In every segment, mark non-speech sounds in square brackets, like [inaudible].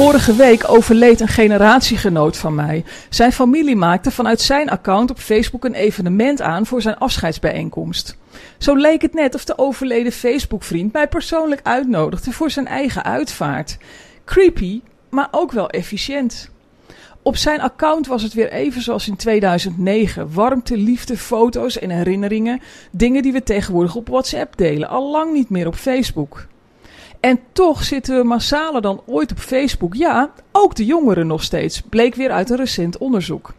Vorige week overleed een generatiegenoot van mij. Zijn familie maakte vanuit zijn account op Facebook een evenement aan voor zijn afscheidsbijeenkomst. Zo leek het net of de overleden Facebook-vriend mij persoonlijk uitnodigde voor zijn eigen uitvaart. Creepy, maar ook wel efficiënt. Op zijn account was het weer even zoals in 2009. Warmte, liefde, foto's en herinneringen. Dingen die we tegenwoordig op WhatsApp delen. Al lang niet meer op Facebook. En toch zitten we massaler dan ooit op Facebook. Ja, ook de jongeren nog steeds, bleek weer uit een recent onderzoek.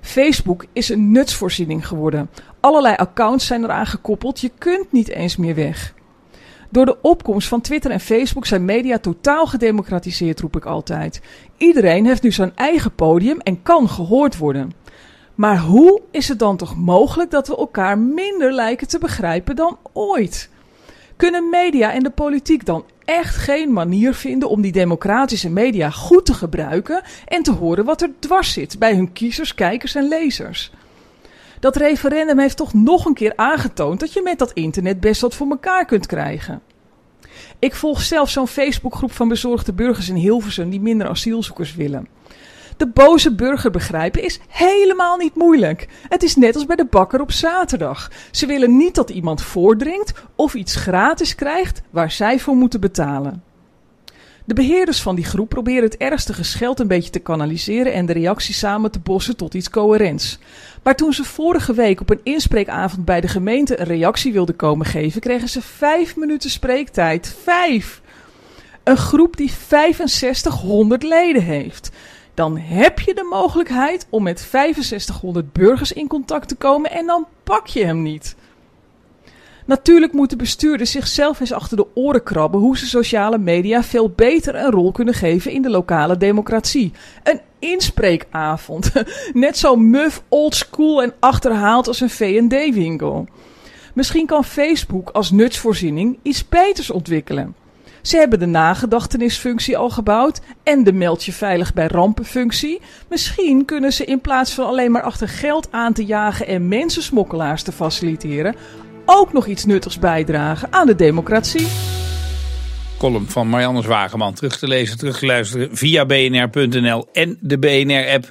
Facebook is een nutsvoorziening geworden. Allerlei accounts zijn eraan gekoppeld, je kunt niet eens meer weg. Door de opkomst van Twitter en Facebook zijn media totaal gedemocratiseerd, roep ik altijd. Iedereen heeft nu zijn eigen podium en kan gehoord worden. Maar hoe is het dan toch mogelijk dat we elkaar minder lijken te begrijpen dan ooit? Kunnen media en de politiek dan echt geen manier vinden om die democratische media goed te gebruiken en te horen wat er dwars zit bij hun kiezers, kijkers en lezers? Dat referendum heeft toch nog een keer aangetoond dat je met dat internet best wat voor elkaar kunt krijgen. Ik volg zelf zo'n Facebookgroep van bezorgde burgers in Hilversum die minder asielzoekers willen. De boze burger begrijpen is helemaal niet moeilijk. Het is net als bij de bakker op zaterdag. Ze willen niet dat iemand voordringt of iets gratis krijgt waar zij voor moeten betalen. De beheerders van die groep proberen het ergste gescheld een beetje te kanaliseren en de reactie samen te bossen tot iets coherents. Maar toen ze vorige week op een inspreekavond bij de gemeente een reactie wilden komen geven, kregen ze vijf minuten spreektijd. Vijf! Een groep die 6500 leden heeft dan heb je de mogelijkheid om met 6500 burgers in contact te komen en dan pak je hem niet. Natuurlijk moeten bestuurders zichzelf eens achter de oren krabben hoe ze sociale media veel beter een rol kunnen geven in de lokale democratie. Een inspreekavond. [laughs] Net zo muf, oldschool en achterhaald als een V&D-winkel. Misschien kan Facebook als nutsvoorziening iets beters ontwikkelen. Ze hebben de nagedachtenisfunctie al gebouwd en de meld je veilig bij rampenfunctie. Misschien kunnen ze in plaats van alleen maar achter geld aan te jagen en mensensmokkelaars te faciliteren, ook nog iets nuttigs bijdragen aan de democratie. Column van Marianne Zwageman terug te lezen, terug te luisteren via bnr.nl en de BNR-app.